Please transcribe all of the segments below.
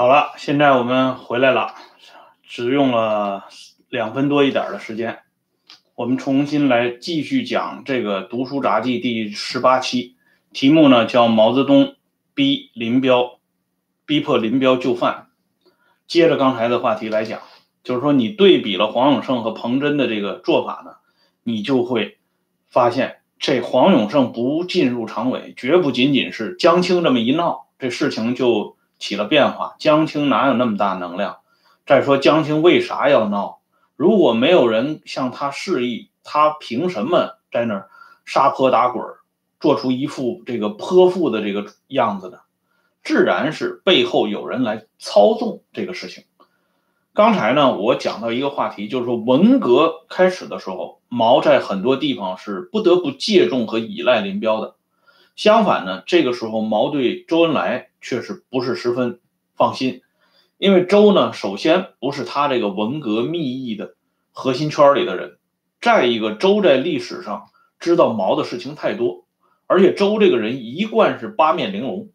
好了，现在我们回来了，只用了两分多一点的时间，我们重新来继续讲这个《读书杂记》第十八期，题目呢叫毛泽东逼林彪，逼迫林彪就范。接着刚才的话题来讲，就是说你对比了黄永胜和彭真的这个做法呢，你就会发现，这黄永胜不进入常委，绝不仅仅是江青这么一闹，这事情就。起了变化，江青哪有那么大能量？再说江青为啥要闹？如果没有人向他示意，他凭什么在那儿撒泼打滚，做出一副这个泼妇的这个样子呢？自然是背后有人来操纵这个事情。刚才呢，我讲到一个话题，就是说文革开始的时候，毛在很多地方是不得不借重和依赖林彪的。相反呢，这个时候毛对周恩来确实不是十分放心，因为周呢，首先不是他这个文革密议的核心圈里的人，再一个，周在历史上知道毛的事情太多，而且周这个人一贯是八面玲珑，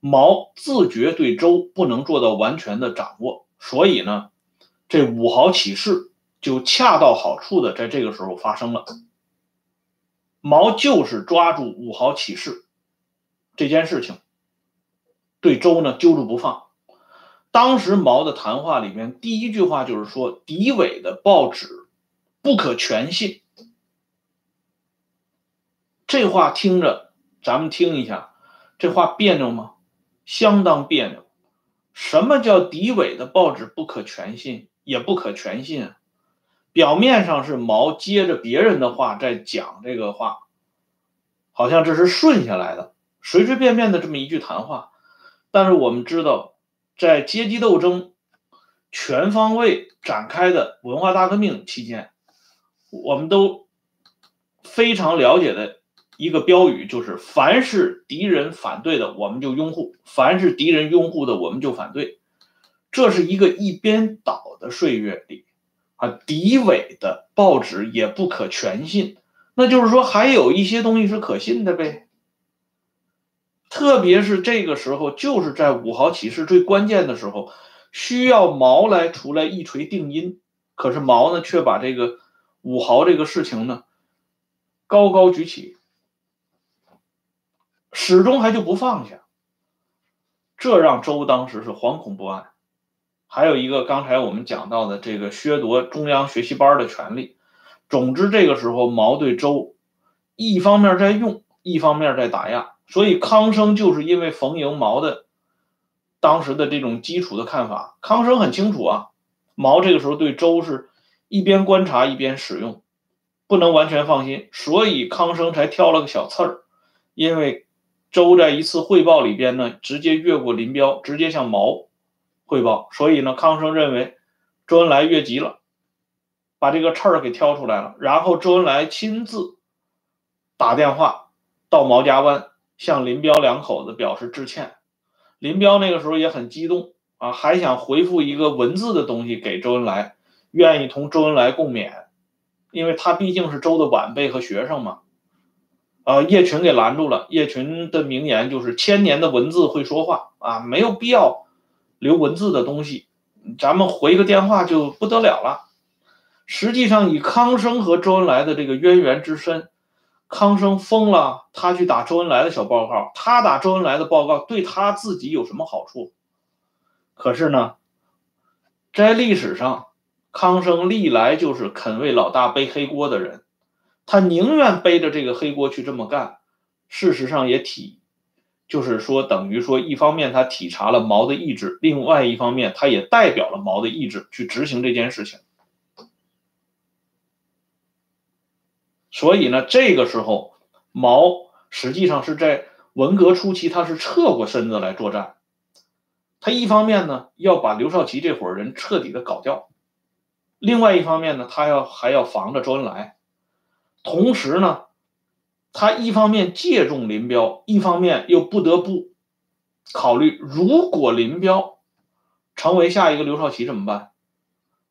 毛自觉对周不能做到完全的掌握，所以呢，这五豪起事就恰到好处的在这个时候发生了。毛就是抓住五豪起事这件事情，对周呢揪住不放。当时毛的谈话里面第一句话就是说：“敌伪的报纸不可全信。”这话听着，咱们听一下，这话别扭吗？相当别扭。什么叫敌伪的报纸不可全信？也不可全信啊。表面上是毛接着别人的话在讲这个话，好像这是顺下来的，随随便便的这么一句谈话。但是我们知道，在阶级斗争全方位展开的文化大革命期间，我们都非常了解的一个标语就是：凡是敌人反对的，我们就拥护；凡是敌人拥护的，我们就反对。这是一个一边倒的岁月里。啊，敌伪的报纸也不可全信，那就是说还有一些东西是可信的呗。特别是这个时候，就是在五豪起事最关键的时候，需要毛来出来一锤定音。可是毛呢，却把这个五豪这个事情呢高高举起，始终还就不放下，这让周当时是惶恐不安。还有一个，刚才我们讲到的这个削夺中央学习班的权利。总之，这个时候毛对周一方面在用，一方面在打压。所以康生就是因为冯莹毛的当时的这种基础的看法，康生很清楚啊，毛这个时候对周是一边观察一边使用，不能完全放心，所以康生才挑了个小刺儿。因为周在一次汇报里边呢，直接越过林彪，直接向毛。汇报，所以呢，康生认为周恩来越级了，把这个刺儿给挑出来了。然后周恩来亲自打电话到毛家湾，向林彪两口子表示致歉。林彪那个时候也很激动啊，还想回复一个文字的东西给周恩来，愿意同周恩来共勉，因为他毕竟是周的晚辈和学生嘛。啊，叶群给拦住了。叶群的名言就是“千年的文字会说话”，啊，没有必要。留文字的东西，咱们回个电话就不得了了。实际上，以康生和周恩来的这个渊源之深，康生疯了，他去打周恩来的小报告，他打周恩来的报告对他自己有什么好处？可是呢，在历史上，康生历来就是肯为老大背黑锅的人，他宁愿背着这个黑锅去这么干。事实上也体。就是说，等于说，一方面他体察了毛的意志，另外一方面他也代表了毛的意志去执行这件事情。所以呢，这个时候毛实际上是在文革初期，他是侧过身子来作战。他一方面呢要把刘少奇这伙人彻底的搞掉，另外一方面呢，他要还要防着周恩来，同时呢。他一方面借重林彪，一方面又不得不考虑，如果林彪成为下一个刘少奇怎么办？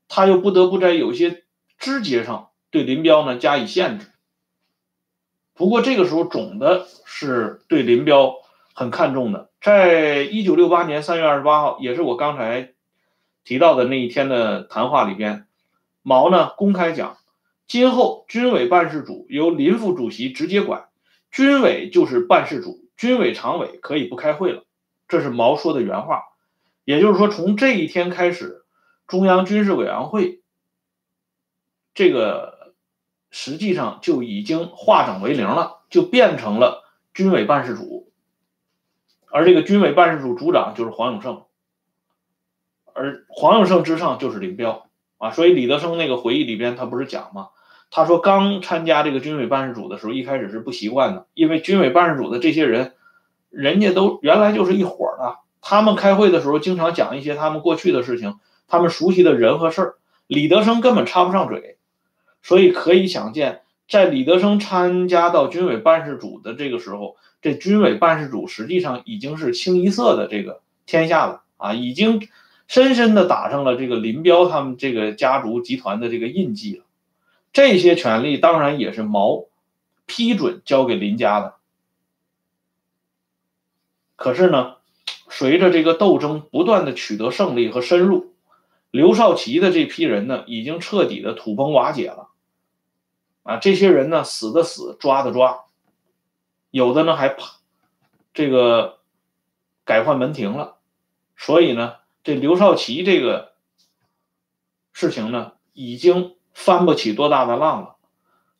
他又不得不在有些枝节上对林彪呢加以限制。不过这个时候总的是对林彪很看重的。在一九六八年三月二十八号，也是我刚才提到的那一天的谈话里边，毛呢公开讲，今后军委办事组由林副主席直接管，军委就是办事组，军委常委可以不开会了。这是毛说的原话，也就是说，从这一天开始，中央军事委员会这个实际上就已经化整为零了，就变成了军委办事组，而这个军委办事组组长就是黄永胜，而黄永胜之上就是林彪啊，所以李德生那个回忆里边他不是讲吗？他说刚参加这个军委办事组的时候，一开始是不习惯的，因为军委办事组的这些人。人家都原来就是一伙的，他们开会的时候经常讲一些他们过去的事情，他们熟悉的人和事儿。李德生根本插不上嘴，所以可以想见，在李德生参加到军委办事组的这个时候，这军委办事组实际上已经是清一色的这个天下了啊，已经深深的打上了这个林彪他们这个家族集团的这个印记了。这些权利当然也是毛批准交给林家的。可是呢，随着这个斗争不断的取得胜利和深入，刘少奇的这批人呢，已经彻底的土崩瓦解了。啊，这些人呢，死的死，抓的抓，有的呢还怕这个改换门庭了。所以呢，这刘少奇这个事情呢，已经翻不起多大的浪了。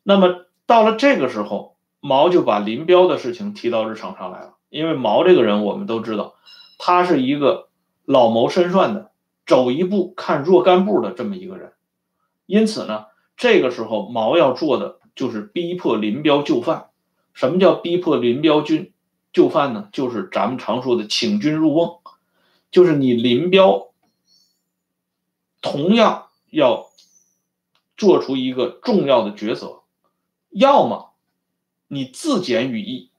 那么到了这个时候，毛就把林彪的事情提到日程上来了。因为毛这个人，我们都知道，他是一个老谋深算的，走一步看若干步的这么一个人。因此呢，这个时候毛要做的就是逼迫林彪就范。什么叫逼迫林彪军就范呢？就是咱们常说的请君入瓮，就是你林彪同样要做出一个重要的抉择，要么你自检羽翼。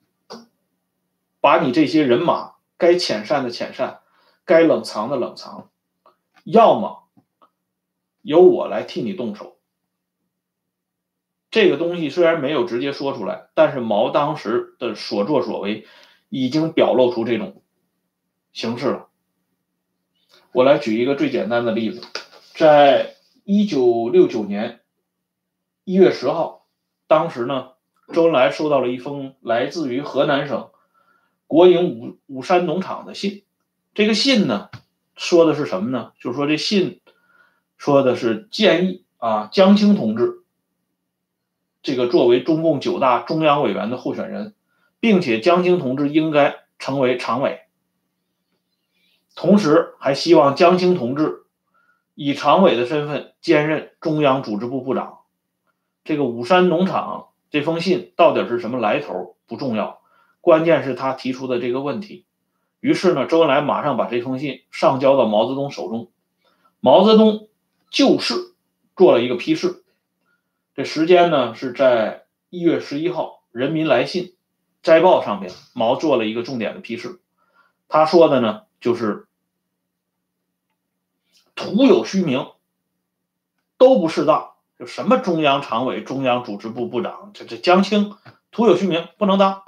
把你这些人马该遣散的遣散，该冷藏的冷藏，要么由我来替你动手。这个东西虽然没有直接说出来，但是毛当时的所作所为已经表露出这种形式了。我来举一个最简单的例子，在一九六九年一月十号，当时呢，周恩来收到了一封来自于河南省。国营武武山农场的信，这个信呢，说的是什么呢？就是说这信说的是建议啊，江青同志这个作为中共九大中央委员的候选人，并且江青同志应该成为常委，同时还希望江青同志以常委的身份兼任中央组织部部长。这个武山农场这封信到底是什么来头不重要。关键是他提出的这个问题，于是呢，周恩来马上把这封信上交到毛泽东手中，毛泽东就是做了一个批示。这时间呢是在一月十一号，《人民来信》摘报上面，毛做了一个重点的批示。他说的呢就是徒有虚名，都不适当。就什么中央常委、中央组织部部长，这这江青徒有虚名，不能当。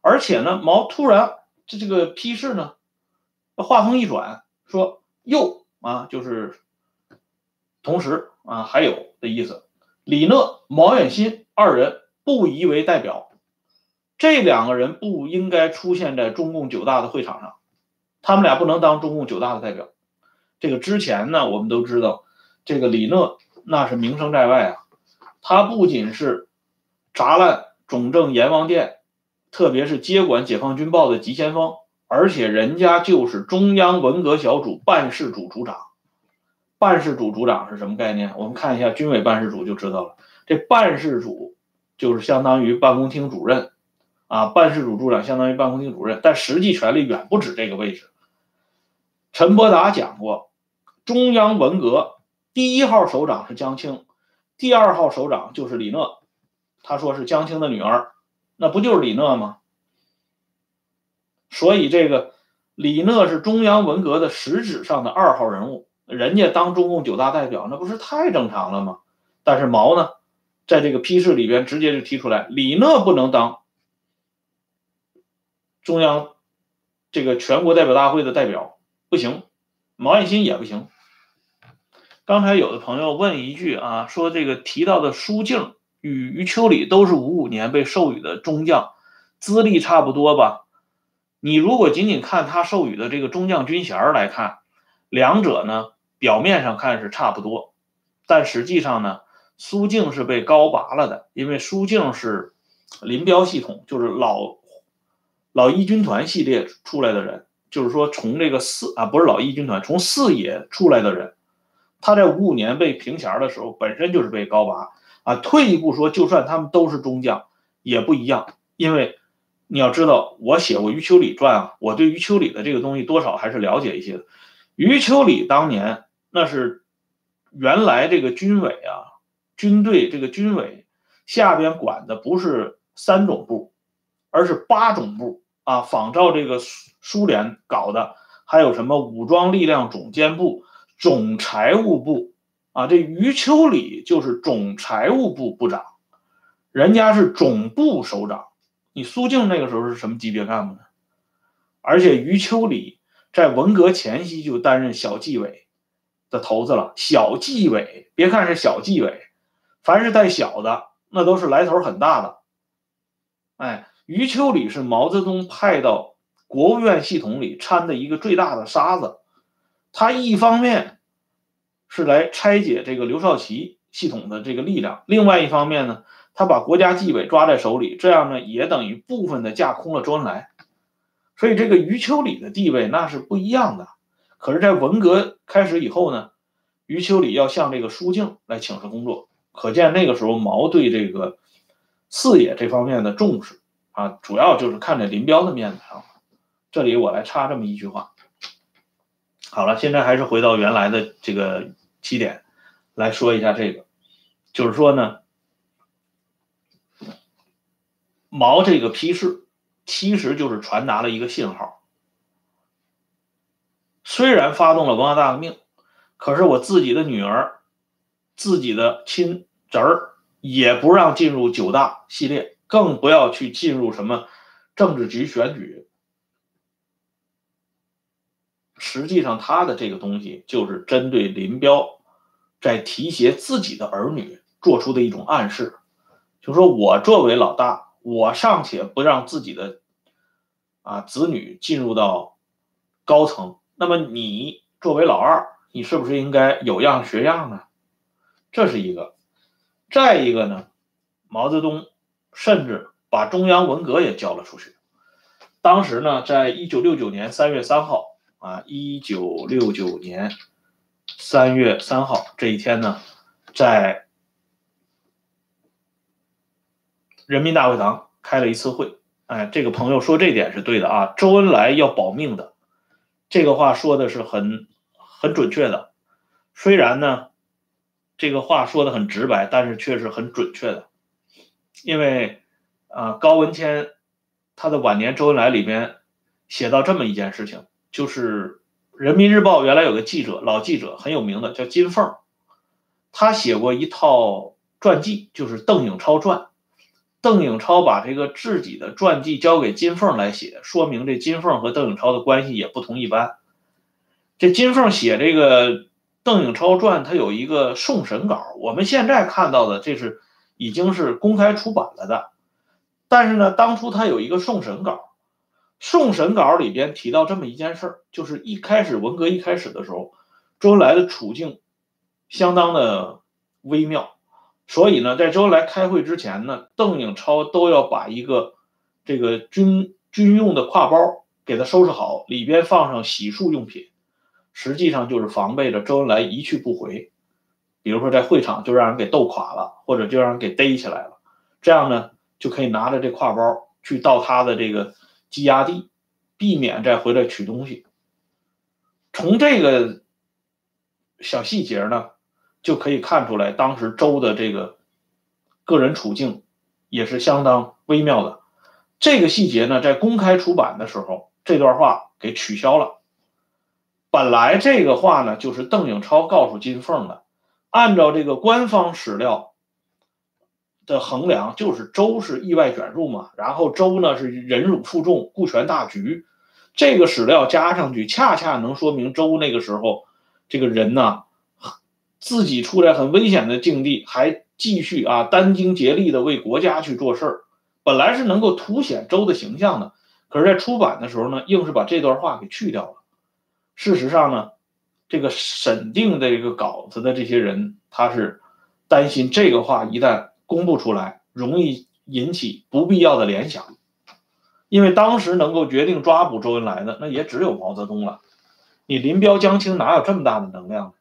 而且呢，毛突然这这个批示呢，话锋一转，说又啊，就是同时啊，还有的意思，李讷、毛远新二人不宜为代表，这两个人不应该出现在中共九大的会场上，他们俩不能当中共九大的代表。这个之前呢，我们都知道，这个李讷那是名声在外啊，他不仅是砸烂总政阎王殿。特别是接管《解放军报》的急先锋，而且人家就是中央文革小组办事组组长。办事组组长是什么概念？我们看一下军委办事组就知道了。这办事组就是相当于办公厅主任啊，办事组组长相当于办公厅主任，但实际权力远不止这个位置。陈伯达讲过，中央文革第一号首长是江青，第二号首长就是李讷。他说是江青的女儿。那不就是李讷吗？所以这个李讷是中央文革的实质上的二号人物，人家当中共九大代表，那不是太正常了吗？但是毛呢，在这个批示里边直接就提出来，李讷不能当中央这个全国代表大会的代表不行，毛岸新也不行。刚才有的朋友问一句啊，说这个提到的舒静与余秋里都是五五年被授予的中将，资历差不多吧？你如果仅仅看他授予的这个中将军衔来看，两者呢表面上看是差不多，但实际上呢，苏静是被高拔了的，因为苏静是林彪系统，就是老老一军团系列出来的人，就是说从这个四啊不是老一军团，从四野出来的人。他在五五年被评衔的时候，本身就是被高拔啊。退一步说，就算他们都是中将，也不一样，因为你要知道，我写过余秋里传啊，我对余秋里的这个东西多少还是了解一些的。余秋里当年那是原来这个军委啊，军队这个军委下边管的不是三种部，而是八种部啊，仿照这个苏苏联搞的，还有什么武装力量总监部。总财务部啊，这余秋里就是总财务部部长，人家是总部首长。你苏静那个时候是什么级别干部呢？而且余秋里在文革前夕就担任小纪委的头子了。小纪委，别看是小纪委，凡是带小的，那都是来头很大的。哎，余秋里是毛泽东派到国务院系统里掺的一个最大的沙子。他一方面是来拆解这个刘少奇系统的这个力量，另外一方面呢，他把国家纪委抓在手里，这样呢也等于部分的架空了周恩来，所以这个余秋里的地位那是不一样的。可是，在文革开始以后呢，余秋里要向这个舒静来请示工作，可见那个时候毛对这个四野这方面的重视啊，主要就是看在林彪的面子上。这里我来插这么一句话。好了，现在还是回到原来的这个起点来说一下这个，就是说呢，毛这个批示其实就是传达了一个信号。虽然发动了文化大革命，可是我自己的女儿、自己的亲侄儿也不让进入九大系列，更不要去进入什么政治局选举。实际上，他的这个东西就是针对林彪在提携自己的儿女做出的一种暗示，就说我作为老大，我尚且不让自己的啊子女进入到高层，那么你作为老二，你是不是应该有样学样呢？这是一个。再一个呢，毛泽东甚至把中央文革也交了出去。当时呢，在一九六九年三月三号。啊，一九六九年三月三号这一天呢，在人民大会堂开了一次会。哎，这个朋友说这点是对的啊，周恩来要保命的，这个话说的是很很准确的。虽然呢，这个话说的很直白，但是却是很准确的。因为啊，高文谦他的晚年周恩来里边写到这么一件事情。就是《人民日报》原来有个记者，老记者很有名的，叫金凤，他写过一套传记，就是《邓颖超传》。邓颖超把这个自己的传记交给金凤来写，说明这金凤和邓颖超的关系也不同一般。这金凤写这个《邓颖超传》，他有一个送审稿，我们现在看到的这是已经是公开出版了的，但是呢，当初他有一个送审稿。送审稿里边提到这么一件事儿，就是一开始文革一开始的时候，周恩来的处境相当的微妙，所以呢，在周恩来开会之前呢，邓颖超都要把一个这个军军用的挎包给他收拾好，里边放上洗漱用品，实际上就是防备着周恩来一去不回，比如说在会场就让人给斗垮了，或者就让人给逮起来了，这样呢就可以拿着这挎包去到他的这个。羁押地，避免再回来取东西。从这个小细节呢，就可以看出来，当时周的这个个人处境也是相当微妙的。这个细节呢，在公开出版的时候，这段话给取消了。本来这个话呢，就是邓颖超告诉金凤的，按照这个官方史料。的衡量就是周是意外卷入嘛，然后周呢是忍辱负重顾全大局，这个史料加上去，恰恰能说明周那个时候这个人呢，自己处在很危险的境地，还继续啊殚精竭力的为国家去做事儿。本来是能够凸显周的形象的，可是，在出版的时候呢，硬是把这段话给去掉了。事实上呢，这个审定这个稿子的这些人，他是担心这个话一旦公布出来，容易引起不必要的联想。因为当时能够决定抓捕周恩来的，那也只有毛泽东了。你林彪、江青哪有这么大的能量呢？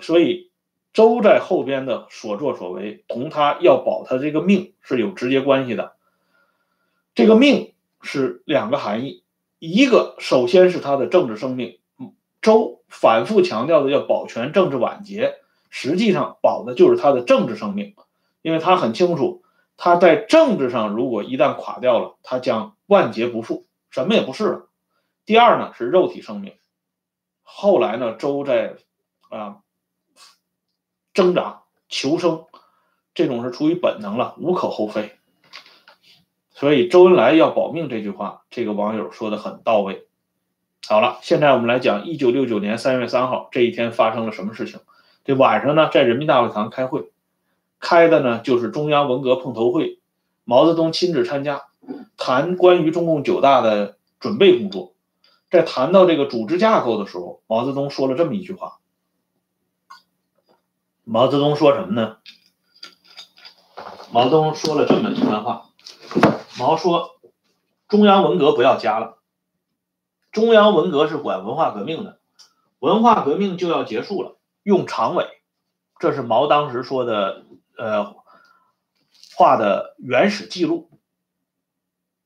所以，周在后边的所作所为，同他要保他这个命是有直接关系的。这个命是两个含义，一个首先是他的政治生命。周反复强调的要保全政治晚节，实际上保的就是他的政治生命，因为他很清楚。他在政治上如果一旦垮掉了，他将万劫不复，什么也不是了。第二呢是肉体生命，后来呢周在啊挣扎求生，这种是出于本能了，无可厚非。所以周恩来要保命这句话，这个网友说的很到位。好了，现在我们来讲一九六九年三月三号这一天发生了什么事情。这晚上呢在人民大会堂开会。开的呢就是中央文革碰头会，毛泽东亲自参加，谈关于中共九大的准备工作。在谈到这个组织架构的时候，毛泽东说了这么一句话。毛泽东说什么呢？毛泽东说了这么一番话。毛说：“中央文革不要加了，中央文革是管文化革命的，文化革命就要结束了，用常委。”这是毛当时说的。呃，话的原始记录，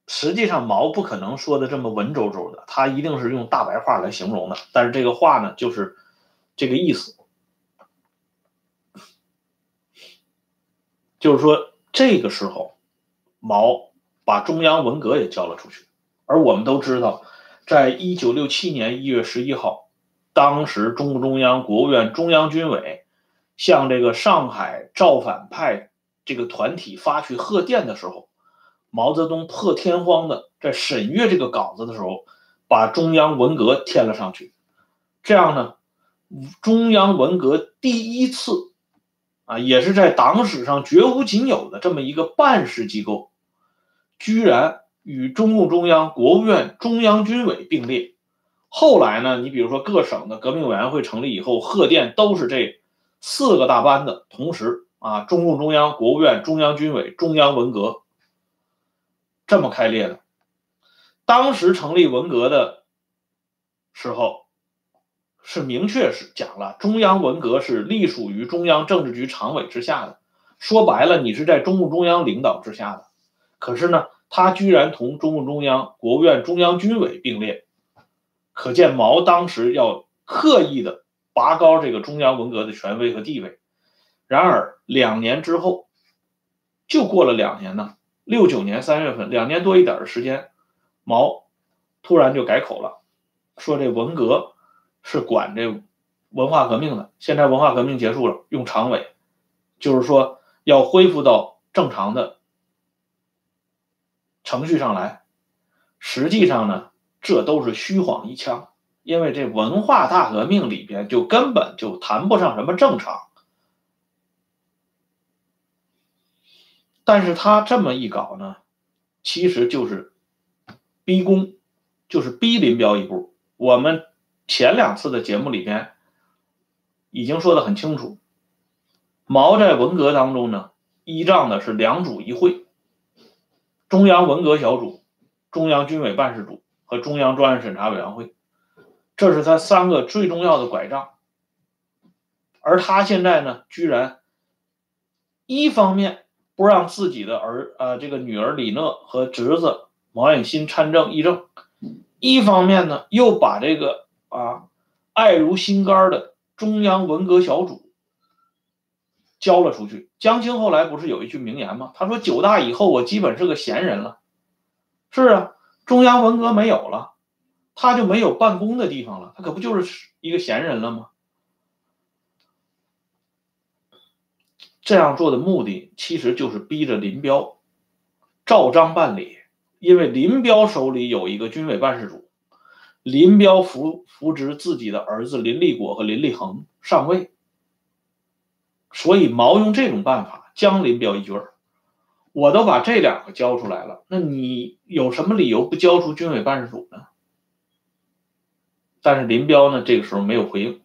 实际上毛不可能说的这么文绉绉的，他一定是用大白话来形容的。但是这个话呢，就是这个意思，就是说这个时候，毛把中央文革也交了出去。而我们都知道，在一九六七年一月十一号，当时中共中央、国务院、中央军委。向这个上海造反派这个团体发去贺电的时候，毛泽东破天荒的在审阅这个稿子的时候，把中央文革添了上去。这样呢，中央文革第一次啊，也是在党史上绝无仅有的这么一个办事机构，居然与中共中央、国务院、中央军委并列。后来呢，你比如说各省的革命委员会成立以后，贺电都是这。四个大班子同时啊，中共中央、国务院、中央军委、中央文革，这么开列的。当时成立文革的时候，是明确是讲了，中央文革是隶属于中央政治局常委之下的。说白了，你是在中共中央领导之下的。可是呢，他居然同中共中央、国务院、中央军委并列，可见毛当时要刻意的。拔高这个中央文革的权威和地位，然而两年之后，就过了两年呢，六九年三月份，两年多一点的时间，毛突然就改口了，说这文革是管这文化革命的，现在文化革命结束了，用常委，就是说要恢复到正常的程序上来，实际上呢，这都是虚晃一枪。因为这文化大革命里边就根本就谈不上什么正常，但是他这么一搞呢，其实就是逼宫，就是逼林彪一步。我们前两次的节目里边已经说的很清楚，毛在文革当中呢，依仗的是两组一会，中央文革小组、中央军委办事组和中央专案审查委员会。这是他三个最重要的拐杖，而他现在呢，居然一方面不让自己的儿呃这个女儿李讷和侄子毛远新参政议政，一方面呢又把这个啊爱如心肝的中央文革小组交了出去。江青后来不是有一句名言吗？他说：“九大以后，我基本是个闲人了。”是啊，中央文革没有了。他就没有办公的地方了，他可不就是一个闲人了吗？这样做的目的其实就是逼着林彪照章办理，因为林彪手里有一个军委办事组，林彪扶扶植自己的儿子林立果和林立恒上位，所以毛用这种办法将林彪一军儿。我都把这两个交出来了，那你有什么理由不交出军委办事组呢？但是林彪呢，这个时候没有回应。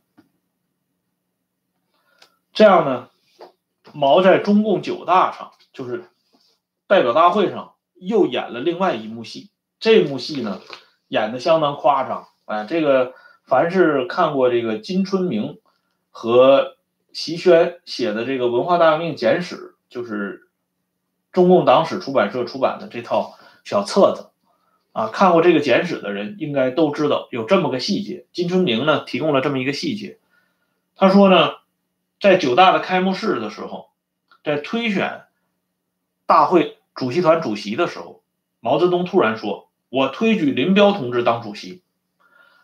这样呢，毛在中共九大上，就是代表大会上，又演了另外一幕戏。这幕戏呢，演的相当夸张。哎，这个凡是看过这个金春明和席轩写的这个《文化大革命简史》，就是。中共党史出版社出版的这套小册子，啊，看过这个简史的人应该都知道有这么个细节。金春明呢提供了这么一个细节，他说呢，在九大的开幕式的时候，在推选大会主席团主席的时候，毛泽东突然说：“我推举林彪同志当主席。”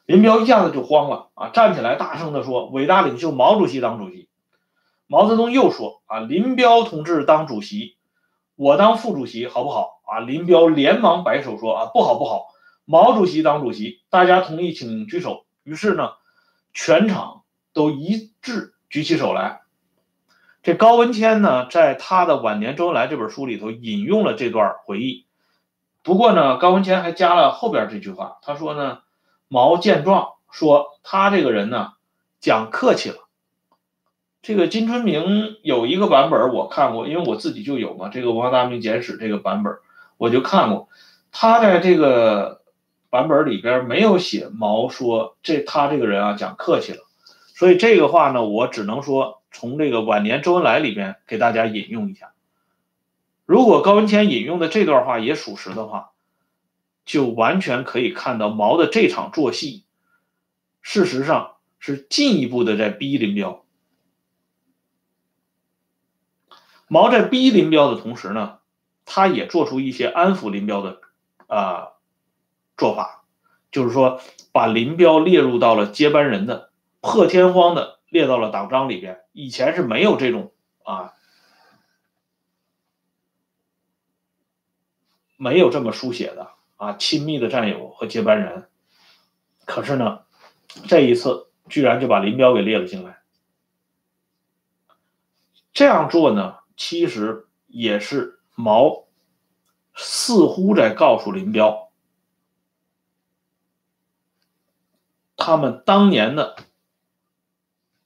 林彪一下子就慌了啊，站起来大声地说：“伟大领袖毛主席当主席。”毛泽东又说：“啊，林彪同志当主席。”我当副主席好不好啊？林彪连忙摆手说啊，不好不好，毛主席当主席，大家同意请举手。于是呢，全场都一致举起手来。这高文谦呢，在他的《晚年周恩来》这本书里头引用了这段回忆。不过呢，高文谦还加了后边这句话，他说呢，毛见状说他这个人呢，讲客气了。这个金春明有一个版本我看过，因为我自己就有嘛。这个《文化大革命简史》这个版本我就看过，他在这个版本里边没有写毛说这他这个人啊讲客气了，所以这个话呢，我只能说从这个晚年周恩来里边给大家引用一下。如果高文谦引用的这段话也属实的话，就完全可以看到毛的这场做戏，事实上是进一步的在逼林彪。毛在逼林彪的同时呢，他也做出一些安抚林彪的啊做法，就是说把林彪列入到了接班人的破天荒的列到了党章里边。以前是没有这种啊，没有这么书写的啊，亲密的战友和接班人。可是呢，这一次居然就把林彪给列了进来。这样做呢？其实也是毛似乎在告诉林彪，他们当年的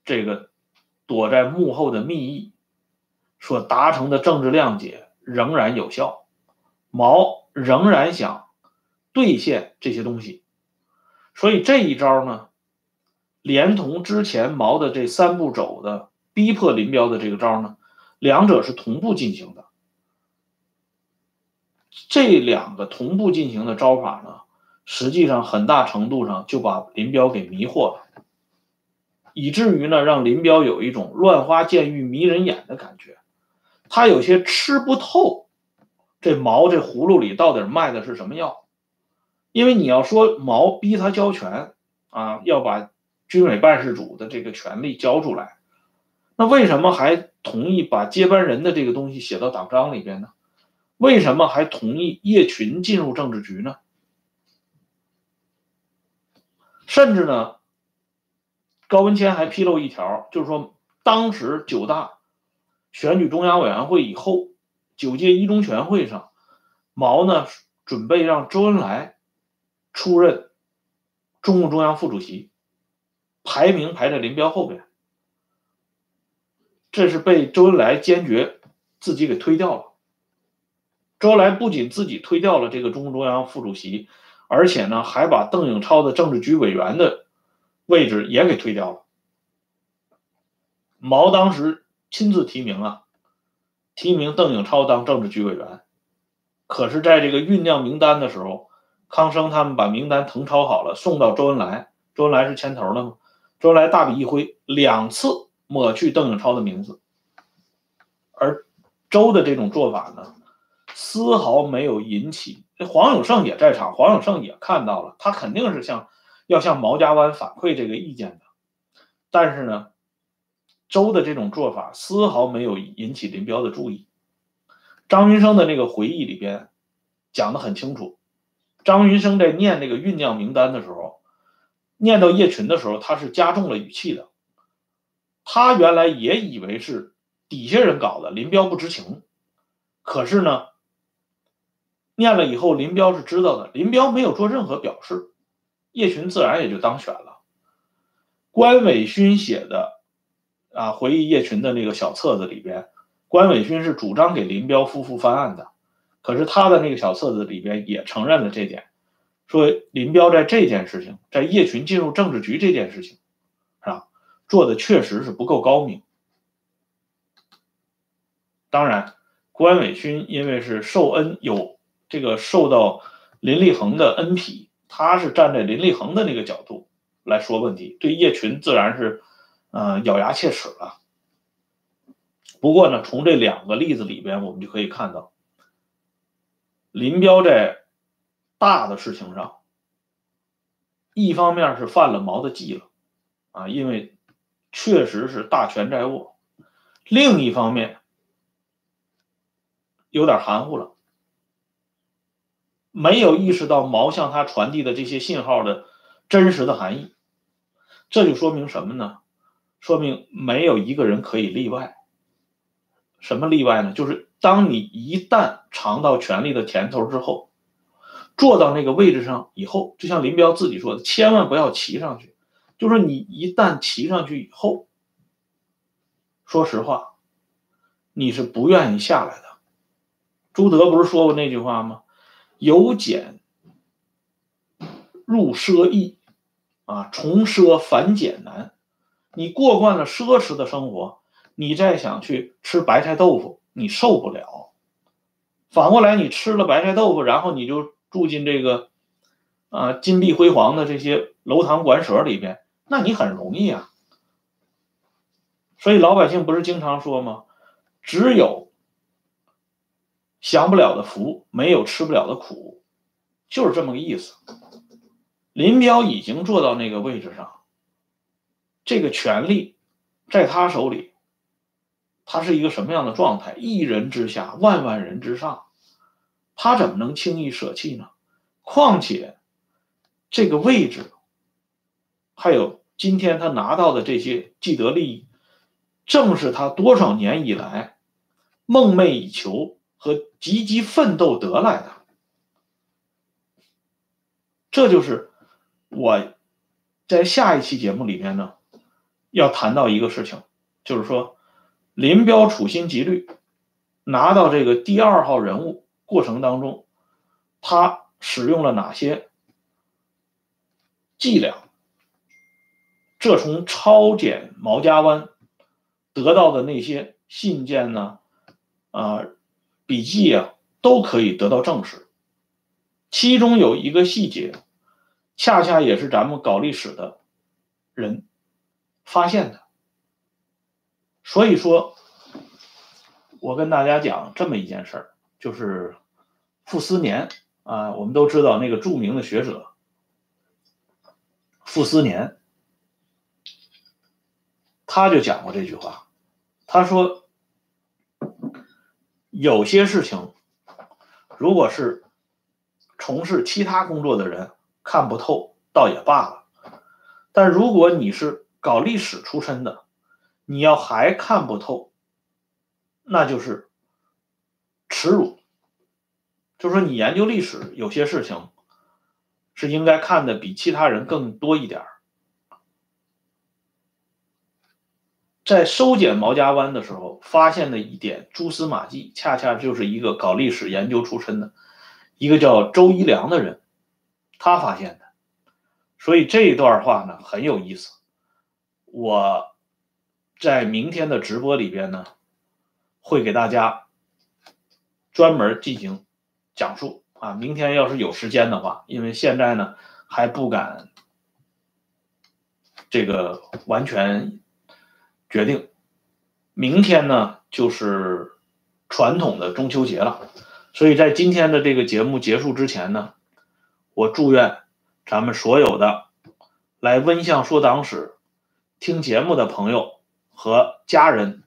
这个躲在幕后的密议所达成的政治谅解仍然有效，毛仍然想兑现这些东西，所以这一招呢，连同之前毛的这三步走的逼迫林彪的这个招呢。两者是同步进行的，这两个同步进行的招法呢，实际上很大程度上就把林彪给迷惑了，以至于呢，让林彪有一种乱花渐欲迷人眼的感觉，他有些吃不透这毛这葫芦里到底卖的是什么药，因为你要说毛逼他交权啊，要把军委办事组的这个权利交出来。那为什么还同意把接班人的这个东西写到党章里边呢？为什么还同意叶群进入政治局呢？甚至呢，高文谦还披露一条，就是说，当时九大选举中央委员会以后，九届一中全会上，毛呢准备让周恩来出任中共中央副主席，排名排在林彪后边。这是被周恩来坚决自己给推掉了。周恩来不仅自己推掉了这个中共中央副主席，而且呢，还把邓颖超的政治局委员的位置也给推掉了。毛当时亲自提名啊，提名邓颖超当政治局委员。可是，在这个酝酿名单的时候，康生他们把名单誊抄好了，送到周恩来，周恩来是牵头的嘛？周恩来大笔一挥，两次。抹去邓颖超的名字，而周的这种做法呢，丝毫没有引起。这黄永胜也在场，黄永胜也看到了，他肯定是向要向毛家湾反馈这个意见的。但是呢，周的这种做法丝毫没有引起林彪的注意。张云生的那个回忆里边讲的很清楚，张云生在念那个酝酿名单的时候，念到叶群的时候，他是加重了语气的。他原来也以为是底下人搞的，林彪不知情。可是呢，念了以后，林彪是知道的，林彪没有做任何表示，叶群自然也就当选了。关伟勋写的啊回忆叶群的那个小册子里边，关伟勋是主张给林彪夫妇翻案的。可是他的那个小册子里边也承认了这点，说林彪在这件事情，在叶群进入政治局这件事情，是吧，做的确实是不够高明。当然，关伟勋因为是受恩有这个受到林立恒的恩庇，他是站在林立恒的那个角度来说问题，对叶群自然是，呃，咬牙切齿了。不过呢，从这两个例子里边，我们就可以看到。林彪在大的事情上，一方面是犯了毛的忌了，啊，因为确实是大权在握；另一方面有点含糊了，没有意识到毛向他传递的这些信号的真实的含义。这就说明什么呢？说明没有一个人可以例外。什么例外呢？就是。当你一旦尝到权力的甜头之后，坐到那个位置上以后，就像林彪自己说的，千万不要骑上去。就是你一旦骑上去以后，说实话，你是不愿意下来的。朱德不是说过那句话吗？由俭入奢易，啊，从奢反俭难。你过惯了奢侈的生活，你再想去吃白菜豆腐。你受不了，反过来你吃了白菜豆腐，然后你就住进这个啊金碧辉煌的这些楼堂馆舍里边，那你很容易啊。所以老百姓不是经常说吗？只有享不了的福，没有吃不了的苦，就是这么个意思。林彪已经坐到那个位置上，这个权力在他手里。他是一个什么样的状态？一人之下，万万人之上，他怎么能轻易舍弃呢？况且，这个位置，还有今天他拿到的这些既得利益，正是他多少年以来梦寐以求和积极奋斗得来的。这就是我在下一期节目里面呢，要谈到一个事情，就是说。林彪处心积虑拿到这个第二号人物过程当中，他使用了哪些伎俩？这从抄检毛家湾得到的那些信件呢，啊，笔记啊，都可以得到证实。其中有一个细节，恰恰也是咱们搞历史的人发现的。所以说，我跟大家讲这么一件事儿，就是傅斯年啊，我们都知道那个著名的学者傅斯年，他就讲过这句话，他说有些事情，如果是从事其他工作的人看不透，倒也罢了，但如果你是搞历史出身的，你要还看不透，那就是耻辱。就是说你研究历史，有些事情是应该看的比其他人更多一点在收捡毛家湾的时候，发现的一点蛛丝马迹，恰恰就是一个搞历史研究出身的一个叫周一良的人，他发现的。所以这一段话呢很有意思，我。在明天的直播里边呢，会给大家专门进行讲述啊。明天要是有时间的话，因为现在呢还不敢这个完全决定。明天呢就是传统的中秋节了，所以在今天的这个节目结束之前呢，我祝愿咱们所有的来温相说党史听节目的朋友。和家人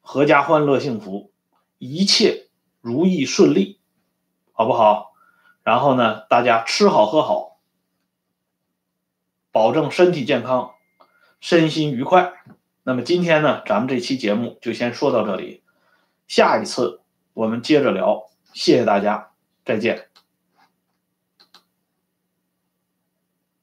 阖家欢乐幸福，一切如意顺利，好不好？然后。然后呢，大家吃好喝好，保证身体健康，身心愉快。那么今天呢，咱们这期节目就先说到这里，下一次我们接着聊。谢谢大家，再见。